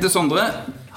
Heter Sondre,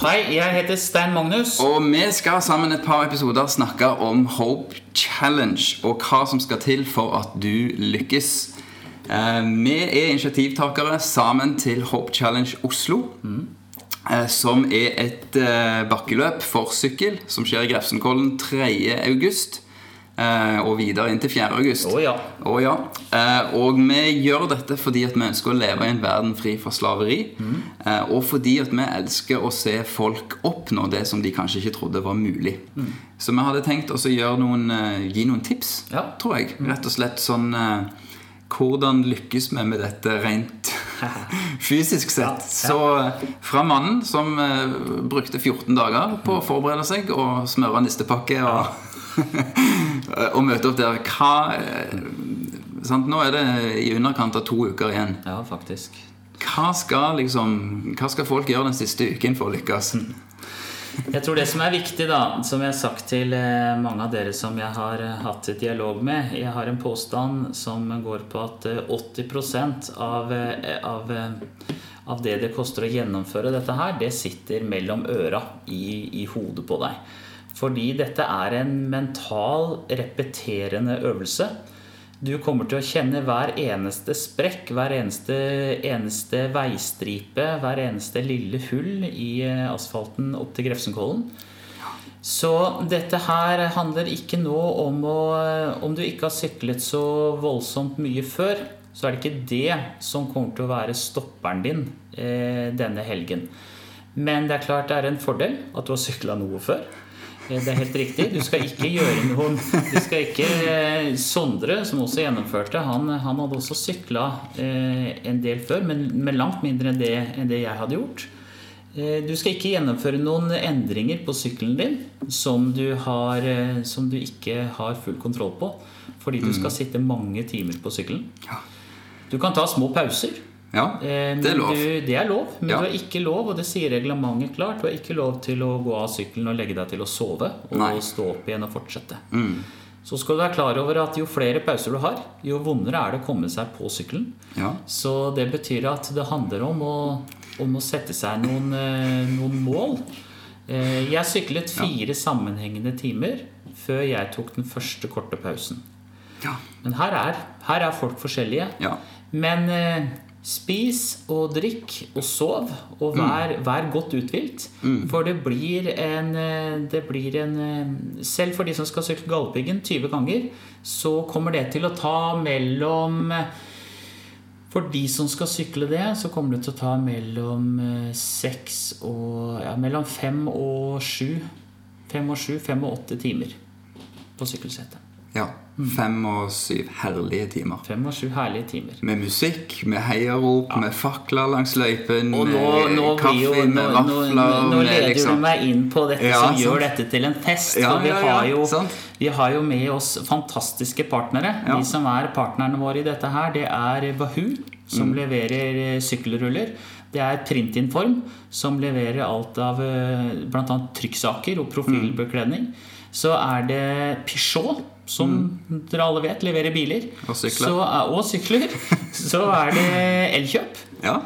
Hei, jeg heter Stein Magnus. og vi skal sammen et par episoder snakke om Hope Challenge og hva som skal til for at du lykkes. Eh, Vi er initiativtakere sammen til Hope Challenge Oslo. Mm. Som er et eh, bakkeløp for sykkel som skjer i Grefsenkollen 3. eh, Og videre inn til 4. august. Å ja. Oh, ja. Eh, og vi gjør dette fordi at vi ønsker å leve i en verden fri fra slaveri. Eh, og fordi at vi elsker å se folk oppnå det som de kanskje ikke trodde var mulig. Så vi hadde tenkt å gi noen tips, Ja. tror jeg. Rett og slett sånn Hvordan lykkes vi med dette rent fysisk sett? Så fra mannen som brukte 14 dager på å forberede seg og smøre nistepakke og og møte opp der. Hva eh, sant? Nå er det i underkant av to uker igjen. Ja, faktisk. Hva skal, liksom, hva skal folk gjøre den siste uken for å lykkes? Jeg tror det som er viktig, da, som jeg har sagt til eh, mange av dere som jeg har eh, hatt et dialog med Jeg har en påstand som går på at eh, 80 av, eh, av, eh, av det det koster å gjennomføre dette her, det sitter mellom øra i, i hodet på deg. Fordi dette er en mental, repeterende øvelse. Du kommer til å kjenne hver eneste sprekk, hver eneste, eneste veistripe, hver eneste lille hull i eh, asfalten opp til Grefsenkollen. Så dette her handler ikke nå om å Om du ikke har syklet så voldsomt mye før, så er det ikke det som kommer til å være stopperen din eh, denne helgen. Men det er klart det er en fordel at du har sykla noe før. Det er helt riktig. Du skal ikke gjøre noen Du skal ikke eh, Sondre, som også gjennomførte, han, han hadde også sykla eh, en del før, men, med langt mindre enn det, enn det jeg hadde gjort. Eh, Du skal ikke gjennomføre noen endringer på sykkelen din som du, har, eh, som du ikke har full kontroll på. Fordi du skal sitte mange timer på sykkelen. Du kan ta små pauser. Ja, Eh, det er lov. Du, det er lov, men Ja. du har ikke lov, og det sier reglementet klart, du har ikke lov til å gå av sykkelen og legge deg til å sove og Nei. stå opp igjen og fortsette. Mm. Så skal du være klar over at jo flere pauser du har, jo vondere er det å komme seg på sykkelen. Ja. Så det betyr at det handler om å, om å sette seg noen, eh, noen mål. Eh, Jeg syklet fire sammenhengende timer før jeg tok den første korte pausen. Ja. Men her er, her er folk forskjellige. Ja. Men spis og drikk og sov, og vær, vær godt uthvilt. For det blir en, eh, det blir en eh, Selv for de som skal sykle Galdhøpiggen 20 ganger, så kommer det til å ta mellom For de som skal sykle det, så kommer det til å ta mellom eh, seks og ja, Mellom fem og sju. Fem og sju, fem og åtte timer på sykkelsettet. ja. Fem og syv herlige timer. Fem og syv herlige timer. Med musikk, med heiarop, med fakler langs løypen, Og nå, med nå, kaffe, jo, nå, med vafler nå, nå med leder liksom du meg inn på dette Ja, som sant. gjør dette til en fest. Ja, for vi ja, har, jo, vi har jo med oss fantastiske partnere. Ja. De som er partnerne våre i dette her, det er Bahu, som Mm. leverer eh, sykkelruller. Det er Printinform, som leverer alt av bl.a. trykksaker og profilbekledning. Så er det Peugeot, som dere alle vet leverer biler. Mm. Og sykler. Så, og sykler. Så er det Elkjøp. Ja.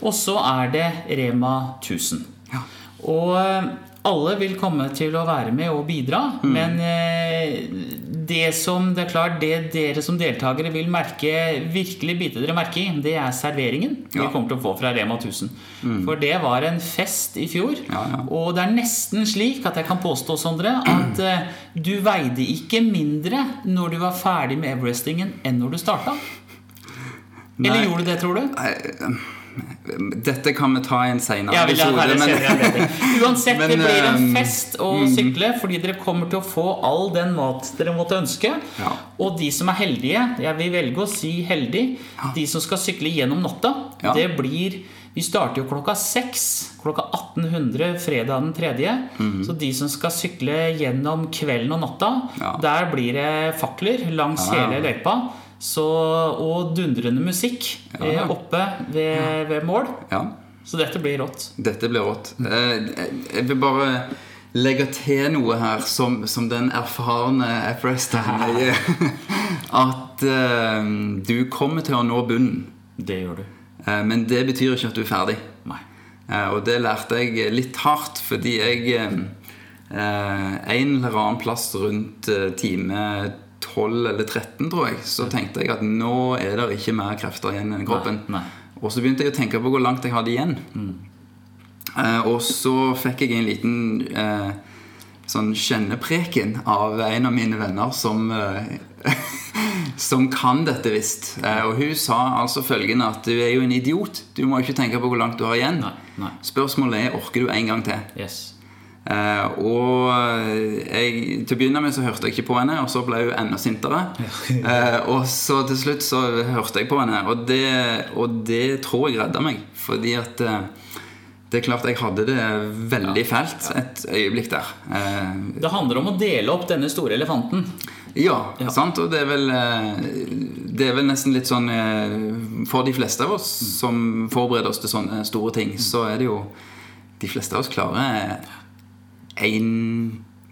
Og så er det Rema 1000. Ja. Og alle vil komme til å være med og bidra, Mm. men eh, det som det er klart, det dere som deltakere vil merke, virkelig bite dere merke i, det er serveringen Ja. vi kommer til å få fra Rema 1000. For det var en fest i fjor. Ja, ja. Og det er nesten slik at jeg kan påstå, Sondre, at eh, du veide ikke mindre når du var ferdig med Everestingen enn når du starta. Eller gjorde du det, tror du? Dette kan vi ta i en senere Ja, det men- Uansett, Men, det blir en eh, fest å sykle, fordi dere kommer til å få all den mat dere måtte ønske. Ja. Og de som er heldige, jeg vil velge å si heldig, de som skal sykle gjennom natta, Ja. det blir vi starter jo klokka seks. Klokka 1800 fredag den tredje. Så de som skal sykle gjennom kvelden og natta. Ja. der blir det fakler langs Ja. hele løypa. Så, og dundrende musikk Ja. eh, oppe ved, ved mål. Ja. Så dette blir rått. Dette blir rått. Eh, Jeg vil bare legge til noe her som, som den erfarne jeg er. At uh, du kommer til å nå bunnen. Det gjør du. Men det betyr ikke at du er ferdig. Nei. Og det lærte jeg litt hardt, fordi jeg En eller annen plass rundt time 12 eller 13, tror jeg, så tenkte jeg at nå er det ikke mer krefter igjen i kroppen. Nei, nei. Og så begynte jeg å tenke på hvor langt jeg hadde igjen. Eh, og så fikk jeg en liten eh, sånn kjennepreken av en av mine venner som eh, Som kan dette visst. Eh, og hun sa altså følgende at du er jo en idiot. Du må ikke tenke på hvor langt du har igjen. Nei. Spørsmålet er orker du en gang til. Yes. Eh, og jeg, til å begynne med så hørte jeg ikke på henne, og så ble hun enda sintere. Eh, og så til slutt så hørte jeg på henne, og det, og det tror jeg redda meg. Fordi at eh, det er klart jeg hadde det veldig fælt et øyeblikk der. Eh, Det handler om å dele opp denne store elefanten. ja, sant? Og det er vel eh, Det er vel nesten litt sånn eh, For de fleste av oss som forbereder oss til sånne store ting, så er det jo De fleste av oss klarer én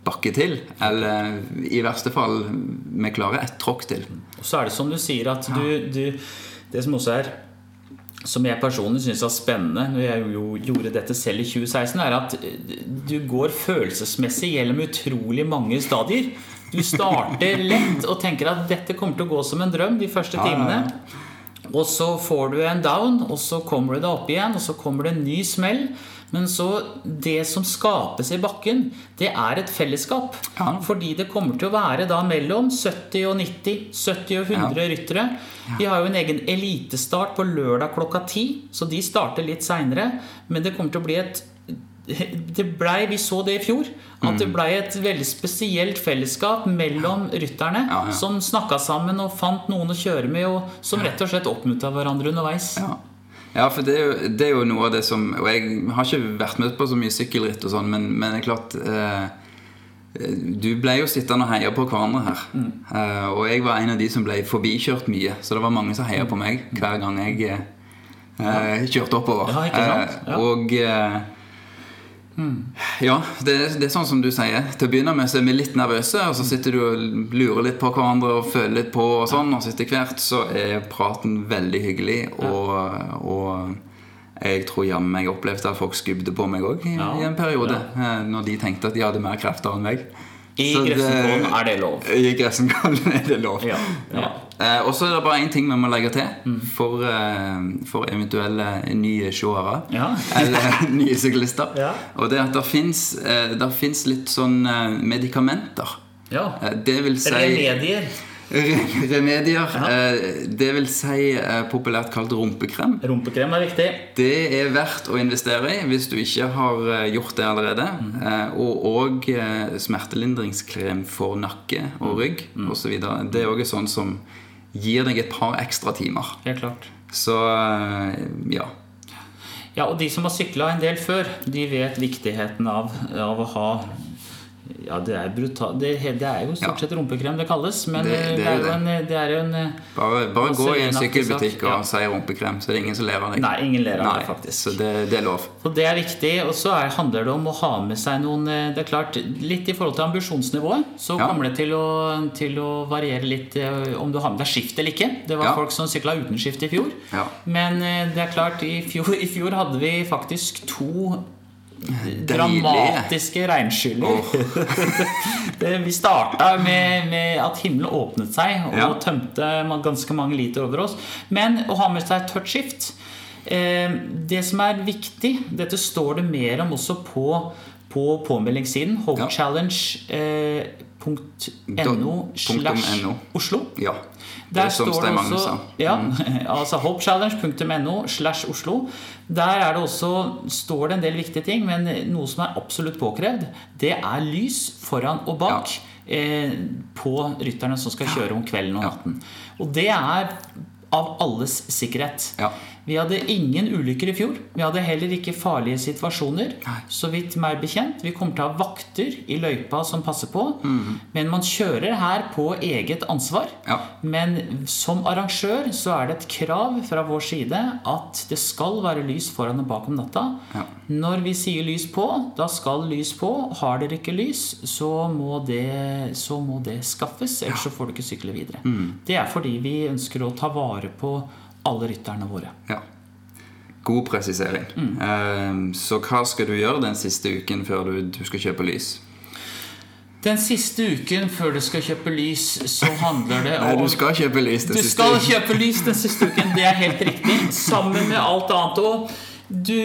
bakke til. Eller i verste fall vi klarer ett tråkk til. Og så er det som du sier at du, du Det som også er som jeg personlig syns er spennende når jeg jo gjorde dette selv i 2016, er at du går følelsesmessig gjennom utrolig mange stadier. Du starter lett og tenker at dette kommer til å gå som en drøm de første timene. Og så får du en down, og så kommer du deg opp igjen, og så kommer det en ny smell. Men så det som skapes i bakken, det er et fellesskap. Ja. Fordi det kommer til å være da mellom 70 og 90, 70 og 100 ryttere. Vi har jo en egen elitestart på lørdag klokka 10, så de starter litt seinere. Men det kommer til å bli et det ble, Vi så det i fjor. At det blei ble et veldig spesielt fellesskap mellom rytterne. Ja, ja. Som snakka sammen og fant noen å kjøre med, og som rett og slett oppmuntra hverandre underveis. Ja. Ja, for det er, jo, det er jo noe av det som Og jeg har ikke vært med på så mye sykkelritt og sånn, men, men det er klart eh, Du ble jo sittende og heie på hverandre her. Mm. Eh, og jeg var en av de som ble forbikjørt mye, så det var mange som heia på meg hver gang jeg eh, kjørte oppover. Ja, ikke sant? Eh, og eh, ja, det, det er sånn som du sier. Til å begynne med så er vi litt nervøse, og så sitter du og lurer litt på hverandre og føler litt på, og sånn, og så etter hvert så er praten veldig hyggelig. Og, og jeg tror jammen jeg opplevde at folk skubde på meg òg i, Ja, i en periode. eh, Når de tenkte at de hadde mer krefter enn meg. I Grefsenkollen er det lov. I Grefsenkollen er det lov. Ja, ja. Eh, og så er det bare én ting vi må legge til for, eh, for eventuelle nye seere. Ja. Eller nye syklister. Ja. Og det er at det fins litt sånn eh, medikamenter. Ja. Eh, Det vil si Remedier. Re- Remedier. Ja. Det vil si eh, populært kalt rumpekrem. Rumpekrem er viktig. Det er verdt å investere i hvis du ikke har eh, gjort det allerede. Mm. Og òg smertelindringskrem for nakke og rygg osv. Det er òg sånn som gir deg et par ekstra timer. Helt klart. Så eh, ja. Ja, og de som har sykla en del før, de vet viktigheten av, av å ha Ja, det er brutalt det, det er jo stort sett rumpekrem det kalles, men Det- det, det er jo en, det er jo en Bare, bare gå i en sykkelbutikk og ja. si rumpekrem, så det er ingen som ler av deg. Nei, ingen ler av det, faktisk. Så det, det er lov. Og det er viktig. Og så er, handler det om å ha med seg noen eh, Det er klart, Litt i forhold til ambisjonsnivået så Ja. kommer det til å, til å variere litt eh, om du har med deg skift eller ikke. Det var Ja. folk som sykla uten skift i fjor. Ja. Men eh, det er klart, i fjor, i fjor hadde vi faktisk to. Dramatiske regnskyller. Oh. vi starta med, med at himmelen åpnet seg og Ja. tømte ganske mange liter over oss. Men å ha med seg tørt skift eh, Det som er viktig Dette står det mer om også på, på påmeldingssiden. Ja. Hopechallenge.no Punktum slash NO. Oslo. Ja. Der er står det også sa. Mm. ja, altså hopechallenge.no slash Oslo. Der er det også, står det en del viktige ting, men noe som er absolutt påkrevd, det er lys foran og bak eh, på rytterne som skal kjøre om kvelden og Ja. natten. Og det er av alles sikkerhet. Ja. Vi hadde ingen ulykker i fjor. Vi hadde heller ikke farlige situasjoner. Nei. Så vidt meg bekjent. Vi kommer til å ha vakter i løypa som passer på. Mm. Men man kjører her på eget ansvar. Ja. Men som arrangør så er det et krav fra vår side at det skal være lys foran og bak om natta. Ja. Når vi sier lys på, da skal lys på. Har dere ikke lys, så må det, så må det skaffes. Ellers så får du ikke sykle videre. Mm. Det er fordi vi ønsker å ta vare på alle rytterne våre. Ja. God presisering. Mm. så hva skal du gjøre den siste uken før du, du skal kjøpe lys? Den siste uken før du skal kjøpe lys, så handler det Nei, om du skal kjøpe lys den Du siste skal uken. kjøpe lys den siste uken, det er helt riktig. Sammen med alt annet òg. Du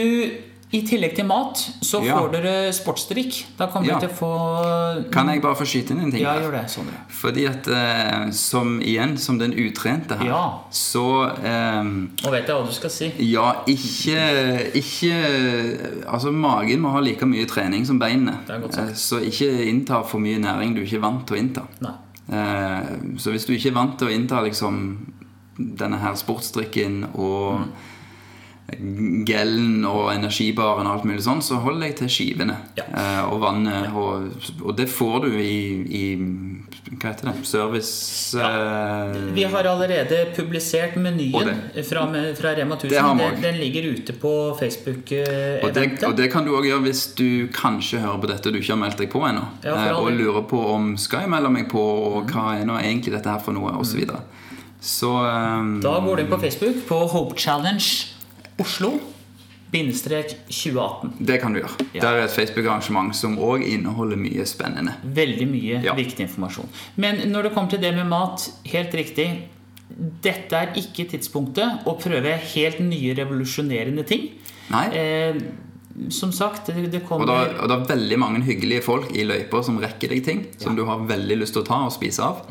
i tillegg til mat, så Ja. får dere sportsdrikk. Da kommer Ja. dere til å få Kan jeg bare få skyte inn en ting? Ja, gjør det, Sondre. Fordi at eh, som igjen, som den utrente her, Ja. så eh, Nå vet jeg hva du skal si. Ja, ikke, ikke Altså, magen må ha like mye trening som beinene. Det er godt sagt. Eh, Så ikke innta for mye næring du ikke er vant til å innta. Nei. Eh, Så hvis du ikke er vant til å innta liksom denne her sportsdrikken og Mm. Gelen og energibaren og alt mulig sånn, så hold deg til skivene Ja. eh, og vannet. Og, og det får du i, i Hva heter det? Service eh, Vi har allerede publisert menyen fra, fra Rema 1000. Det har Den, den ligger ute på og det, og det kan du òg gjøre hvis du kanskje hører på dette og du ikke har meldt deg på ennå. Ja, eh, og lurer på om skal jeg melde meg på, og hva er nå egentlig dette her for noe, osv. Så, videre. så um, Da går du inn på Facebook på Hope Challenge Oslo. Bindestrek 2018. det kan du gjøre. Ja. Det er et Facebook-arrangement som òg inneholder mye spennende. Veldig mye Ja. viktig informasjon. Men når det kommer til det med mat, helt riktig. Dette er ikke tidspunktet å prøve helt nye revolusjonerende ting. Nei? Eh, som sagt, det, det Og kommer er, og det er veldig mange hyggelige folk i løypa som rekker deg ting som du har veldig lyst til å ta og spise av.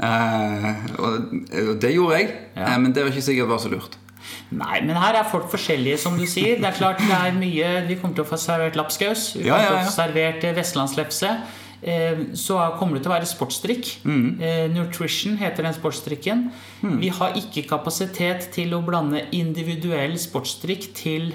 eh, og, og det gjorde jeg. Ja. eh, men det var ikke sikkert var så lurt. Nei, men her er folk forskjellige, som du sier. Det er klart det er mye Vi kommer til å få servert lapskaus. Vi Ja, ja, ja, til å få servert eh, vestlandslefse. Eh, Så kommer det til å være sportsdrikk. Mm. Eh, Nutrition heter den sportsdrikken. Vi har ikke kapasitet til å blande individuell sportsdrikk til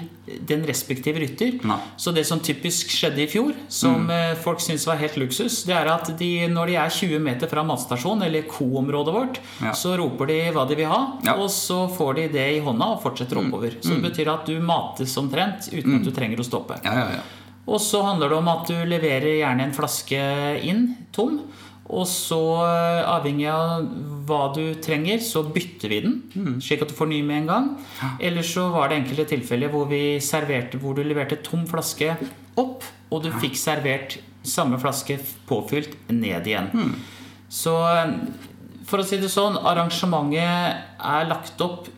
den respektive rytter. Nei. Så det som typisk skjedde i fjor, som Mm. eh, folk syntes var helt luksus, det er at de, når de er 20 meter fra matstasjonen, eller co-området vårt, Ja. så roper de hva de vil ha, Ja. Mm. og så får de det i hånda og fortsetter oppover. Så det betyr at du mates omtrent uten at du trenger å stoppe. Ja, ja, ja. Og så handler det om at du leverer gjerne en flaske inn tom. Og så, eh, avhengig av hva du trenger, så bytter vi den, slik at du får ny med en gang. Eller så var det enkelte tilfeller hvor, vi serverte, hvor du leverte tom flaske opp, og du fikk servert samme flaske påfylt ned igjen. Så eh, for å si det sånn, arrangementet er lagt opp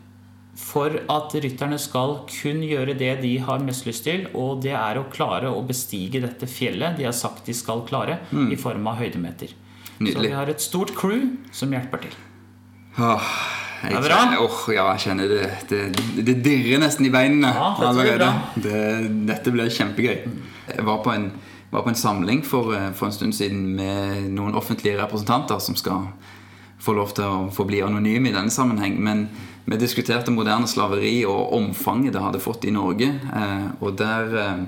for at rytterne skal kun gjøre det de har mest lyst til, og det er å klare å bestige dette fjellet de har sagt de skal klare, i form av høydemeter. Så vi har et stort crew som hjelper til. Åh, jeg, Det er bra. kjenner- åh, ja, jeg kjenner det, det Det dirrer nesten i beinene Ja, dette blir bra. Det, dette blir kjempegøy. Jeg var på en, var på en samling for, eh, for en stund siden med noen offentlige representanter som skal få lov til å forbli anonyme i denne sammenheng. Men vi diskuterte moderne slaveri og omfanget det hadde fått i Norge. eh, Og der eh,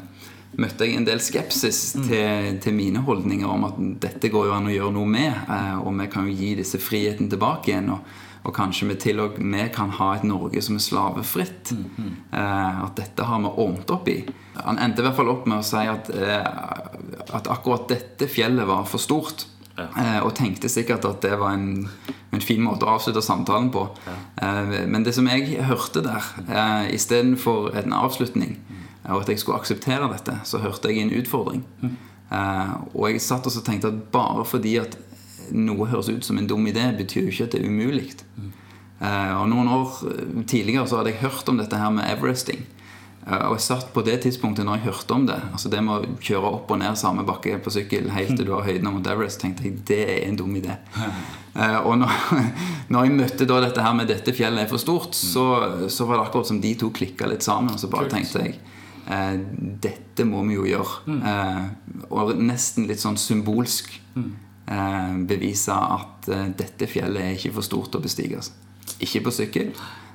møtte jeg en del skepsis til, til mine holdninger om at dette går jo an å gjøre noe med, eh, og vi kan jo gi disse friheten tilbake igjen. og og kanskje vi til og med kan ha et Norge som er slavefritt. Eh, at dette har vi ordnet opp i. Han endte i hvert fall opp med å si at, at akkurat dette fjellet var for stort. Eh, og tenkte sikkert at det var en, en fin måte å avslutte samtalen på. Eh, men det som jeg hørte der, eh, istedenfor en avslutning, og at jeg skulle akseptere dette, så hørte jeg en utfordring. Eh, og jeg satt og så tenkte at bare fordi at noe høres ut som en dum idé, betyr jo ikke at det er umulig. Mm. og noen år tidligere så hadde jeg hørt om dette her med Everesting. Eh, og jeg satt på det tidspunktet når jeg hørte om det, altså det med å kjøre opp og ned samme bakke på sykkel helt til du har høyden av Mount Everest, tenkte jeg det er en dum idé. Eh, og når, når jeg møtte da dette her med 'dette fjellet er for stort', så, så var det akkurat som de to klikka litt sammen. Og så bare tenkte jeg eh, dette må vi jo gjøre. Eh, og nesten litt sånn symbolsk eh, bevise at dette fjellet er ikke for stort å bestige. altså. Ikke på sykkel,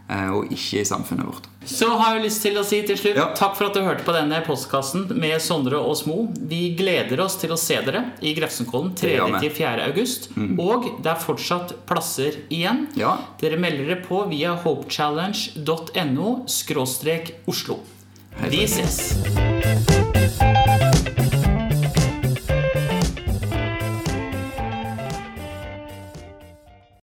og ikke i samfunnet vårt. Så har jeg lyst til å si til slutt Ja. takk for at du hørte på denne postkassen med Sondre og Smo. Vi gleder oss til å se dere i Grefsenkollen Det gjør 3.-4. august. Og det er fortsatt plasser igjen. Ja. Dere melder dere på via hopechallenge.no Oslo. Vi ses!